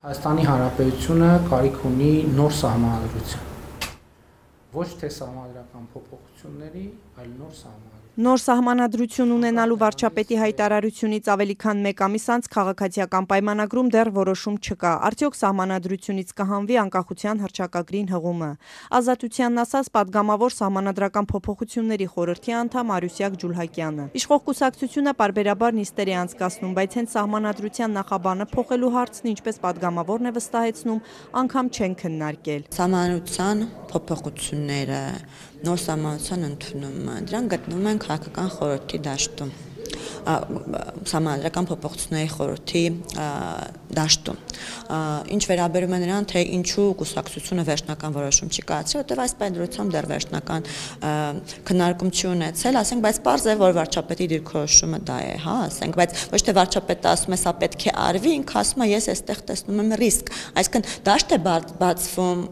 Հայաստանի Հանրապետությունը կարիք ունի նոր Սահմանադրության: Ոչ թե սահմանադրական փոփոխությունների, այլ նոր Սահմանադրության: Նոր Սահմանադրություն ունենալու վարչապետի հայտարարությունից ավելի քան մեկ ամիս անց Քաղաքացիական պայմանագրում դեռ որոշում չկա: Արդյոք Սահմանադրությունից կհանվի Անկախության հռչակագրին հղումը: Ազատությանն ասաց պատգամավոր Սահմանադրական փոփոխությունների խորհրդի անդամ Արուսյակ Ջուլհակյանը: Իշխող կուսակցությունը պարբերաբար նիստեր է անցկացնում, բայց հենց Սահմանադրության նախաբանը փոխելու հարցն ինչպես պատգամավորն է վստահեցնում, անգամ չեն քննարկել: Սահմանադրության փոփոխությունները, նոր Սահմանադրության ընդունումը, դրանք գտնվում են Քաղաքական խորհրդի դաշտում: Սահմանադրական փոփոխությունների խորհրդի դաշտում: Ինչ վերաբերում է նրան, թե ինչու կուսակցությունը վերջնական որոշում չի կայացրել, որովհետև այս պայմանագրությամբ դեռ վերջնական քննարկում չի ունեցել, ասենք, բայց պարզ է, որ վարչապետի դիրքորոշումը դա է, բայց ոչ թե վարչապետը ասում է սա պետք է արվի, ինքը ասում է ես այստեղ տեսնում եմ ռիսկ: Այսինքն դաշտ է բացվում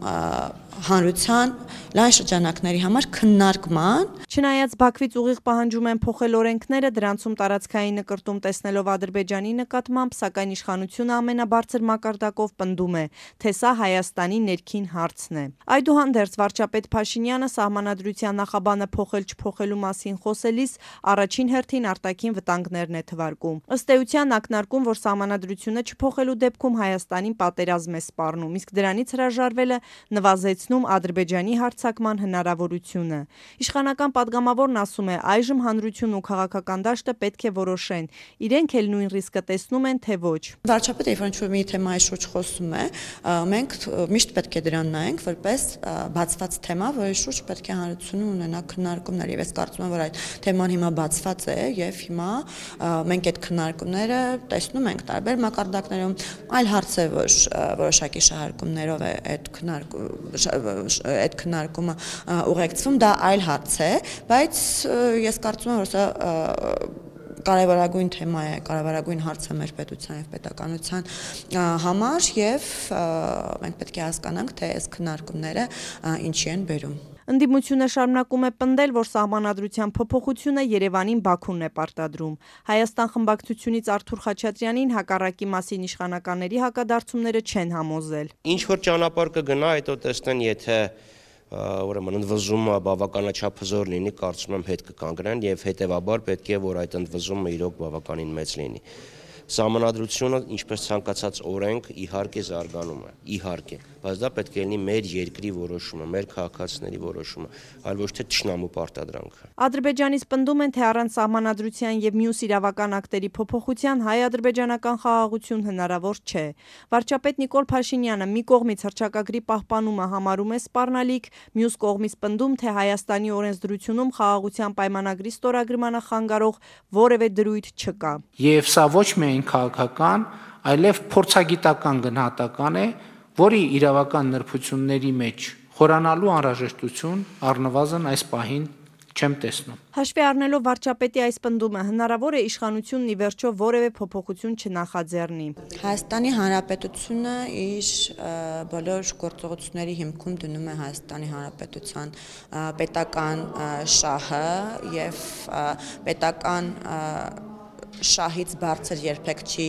հանրության լայն շրջանակների համար քննարկման: Չնայած Բաքվից ուղիղ պահանջում են փոխել օրենքները դրանցում տարածքային նկրտում տեսնելով Ադրբեջանի նկատմամբ, սակայն իշխանությունը ամենաբարձր մակարդակով պնդում է, թե սա Հայաստանի ներքին հարցն է: Այդուհանդերձ վարչապետ Փաշինյանը Սահմանադրության նախաբանը փոխել-չփոխելու մասին խոսելիս առաջին հերթին արտաքին վտանգներն է թվարկում: Ըստ էության ակնարկում, որ Սահմանադրությունը չփոխելու դեպքում Հայաստանին պատերազմ է սպառնում, իսկ դրանից հրաժարվելը նվազեցնում Ադրբեջանի հարձակման հնարավորությունը: Իշխանական պատգամավորն ասում է այժմ հանրությունն ու քաղաքական դաշտը պետք է որոշեն, իրենք էլ նույն ռիսկը տեսնու՞մ են, թե ոչ: Վարչապետը երբ ինչ-որ մի թեմայի շուրջ խոսում է, մենք միշտ պետք է դրան նայենք որպես բացված թեմա, որի շուրջ պետք է հանրությունը ունենա քննարկումներ և ես կարծում եմ, որ այդ թեման հիմա բացված է և հիմա մենք այդ քննարկումները տեսնում ենք տարբեր մակարդակներում: Այլ հարց է, որ որոշակի շահարկումներով է այդ քննարկումը ուղեկցվում, դա այլ հարց է, բայց ես կարծում եմ, որ սա կարևորագույն թեմա է, կարևորագույն հարց է մեր պետության և պետականության համար և մենք պետք է հասկանանք, թե այս քննարկումները ինչի են բերում: Ընդդիմությունը շարունակում է պնդել, որ Սահմանադրության փոփոխությունը Երևանին Բաքուն է պարտադրում: Հայաստան խմբակցությունից Արթուր Խաչատրյանին հակառակի մասին իշխանականների հակադարձումները չեն համոզել: Ինչ-որ ճանապարհ կգնա, հետո տեսնեն, եթե ընդվզումը բավականաչափ հզոր լինի, կարծում եմ հետ կկանգնեն և հետևաբար պետք է որ այդ ընդվզումը իրոք բավականին մեծ լինի: Սահմանադրությունը, ինչպես ցանկացած օրենք, իհարկե զարգանում է, իհարկե, բայց դա պետք է լինի մեր երկրի որոշումը, մեր քաղաքացիների որոշումը, այլ ոչ թե թշնամու պարտադրանքը: Ադրբեջանից պնդում են, թե առանց Սահմանադրության և մյուս իրավական ակտերի փոփոխության հայ-ադրբեջանական խաղաղություն հնարավոր չէ: Վարչապետ Նիկոլ Փաշինյանը մի կողմից հռչակագրի պահպանումը համարում է սպառնալիք, մյուս կողմից պնդում, թե Հայաստանի օրենսդրությունում Խաղաղության պայմանագրի ստորագրմանը խանգարող որևէ դրույթ չկա: Եվ սա ոչ միայն քաղաքական, այլև փորձագիտական գնահատական է, որի իրավական նրբությունների մեջ խորանալու անհրաժեշտություն առնվազն այս պահին չեմ տեսնում: Հաշվի առնելով վարչապետի այս պնդումը, հնարավո՞ր է իշխանությունն ի վերջո որևէ փոփոխություն չնախաձեռնի: Հայաստանի Հանրապետությունը իր բոլոր գործողությունների հիմքում դնում է Հայաստանի Հանրապետության պետական շահը և պետական շահից բարձր երբեք չի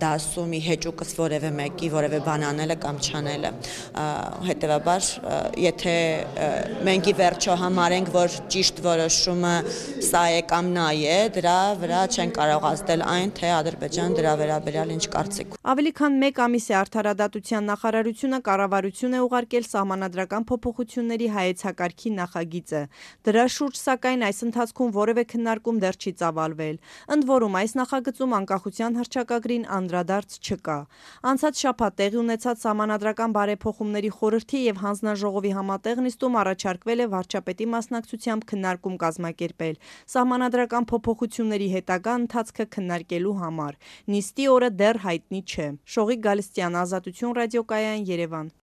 դասում ի հեճուկս որևէ մեկի որևէ բան անելը կամ չանելը: Հետևաբար եթե մենք ի վերջո համարենք, որ ճիշտ որոշումը սա է կամ նա է, դրա վրա չեն կարող ազդել այն, թե Ադրբեջանը դրա վերաբերյալ ինչ կարծիք Ավելի քան մեկ ամիս է Արդարադատության նախարարությունը կառավարություն է ուղարկել Սահմանադրական փոփոխությունների հայեցակարգի նախագիծը: Դրա շուրջ, սակայն, այս ընթացքում որևէ քննարկում դեռ չի ծավալվել: Ընդորում այս նախագծում Անկախության հռչակագրին անդրադարձ չկա: Անցած շաբաթ տեղի ունեցած Սահմանադրական բարեփոխումների խորհրդի և հանձնաժողովի համատեղ նիստում առաջարկվել է վարչապետի մասնակցությամբ քննարկում կազմակերպել Սահմանադրական փոփոխությունների հետագա ընթացքը քննարկելու համար: Նիստի օրը դեռ հայտնի չէ: Շողիկ Գալստյան, Ազատություն ռադիոկայան, Երևան: